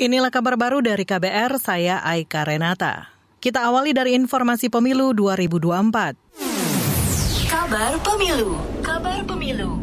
Inilah kabar baru dari KBR, saya Aika Renata. Kita awali dari informasi pemilu 2024. Kabar Pemilu. Kabar Pemilu.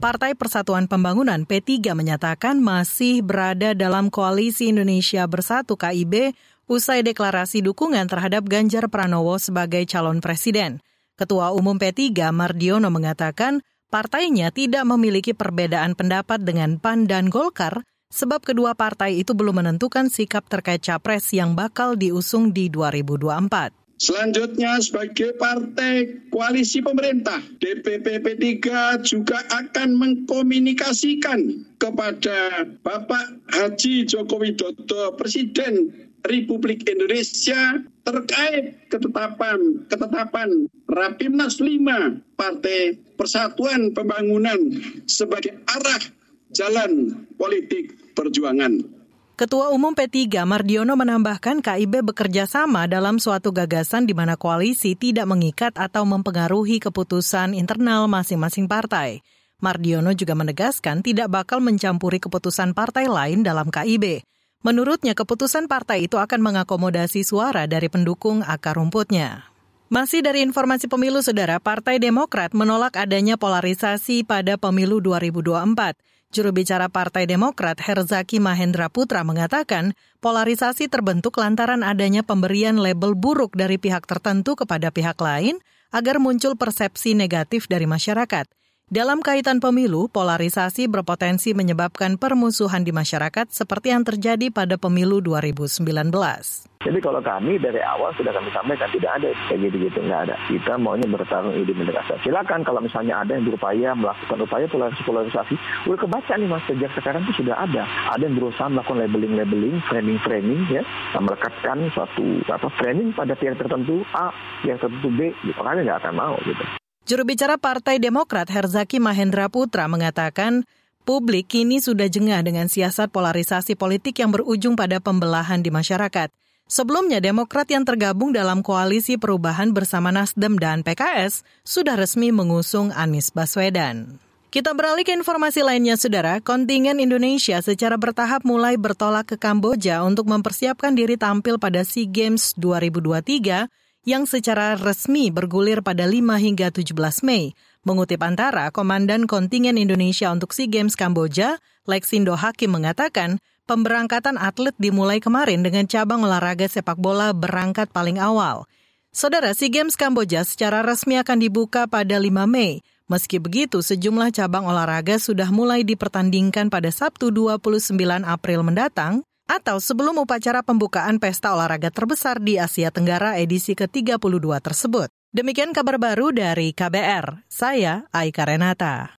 Partai Persatuan Pembangunan P3 menyatakan masih berada dalam koalisi Indonesia Bersatu KIB usai deklarasi dukungan terhadap Ganjar Pranowo sebagai calon presiden. Ketua Umum P3 Mardiono mengatakan partainya tidak memiliki perbedaan pendapat dengan PAN dan Golkar sebab kedua partai itu belum menentukan sikap terkait capres yang bakal diusung di 2024. Selanjutnya sebagai partai koalisi pemerintah, DPP P3 juga akan mengkomunikasikan kepada Bapak Haji Joko Widodo, Presiden Republik Indonesia terkait ketetapan ketetapan Rapimnas 5 Partai Persatuan Pembangunan sebagai arah jalan politik perjuangan. Ketua Umum P3 Mardiono menambahkan KIB bekerja sama dalam suatu gagasan di mana koalisi tidak mengikat atau mempengaruhi keputusan internal masing-masing partai. Mardiono juga menegaskan tidak bakal mencampuri keputusan partai lain dalam KIB. Menurutnya keputusan partai itu akan mengakomodasi suara dari pendukung akar rumputnya. Masih dari informasi pemilu, Saudara, Partai Demokrat menolak adanya polarisasi pada pemilu 2024. Juru bicara Partai Demokrat Herzaki Mahendra Putra mengatakan polarisasi terbentuk lantaran adanya pemberian label buruk dari pihak tertentu kepada pihak lain agar muncul persepsi negatif dari masyarakat. Dalam kaitan pemilu, polarisasi berpotensi menyebabkan permusuhan di masyarakat seperti yang terjadi pada pemilu 2019. Jadi kalau kami dari awal sudah kami sampaikan tidak ada kayak gitu-gitu nggak ada. Kita maunya bertarung ide mendekati. Silakan kalau misalnya ada yang berupaya melakukan upaya polarisasi, udah kebaca nih mas sejak sekarang itu sudah ada. Ada yang berusaha melakukan labeling-labeling, framing-framing ya, melekatkan suatu apa framing pada pihak tertentu A, pihak tertentu B, gitu. Kami nggak akan mau gitu. Juru bicara Partai Demokrat Herzaki Mahendra Putra mengatakan publik kini sudah jengah dengan siasat polarisasi politik yang berujung pada pembelahan di masyarakat. Sebelumnya, Demokrat yang tergabung dalam koalisi perubahan bersama Nasdem dan PKS sudah resmi mengusung Anies Baswedan. Kita beralih ke informasi lainnya, Saudara. Kontingen Indonesia secara bertahap mulai bertolak ke Kamboja untuk mempersiapkan diri tampil pada SEA Games 2023 yang secara resmi bergulir pada 5 hingga 17 Mei. Mengutip antara, Komandan Kontingen Indonesia untuk SEA Games Kamboja, Lexindo Hakim mengatakan, Pemberangkatan atlet dimulai kemarin dengan cabang olahraga sepak bola berangkat paling awal. Saudara, SEA Games Kamboja secara resmi akan dibuka pada 5 Mei. Meski begitu, sejumlah cabang olahraga sudah mulai dipertandingkan pada Sabtu 29 April mendatang atau sebelum upacara pembukaan pesta olahraga terbesar di Asia Tenggara edisi ke-32 tersebut. Demikian kabar baru dari KBR. Saya Aika Renata.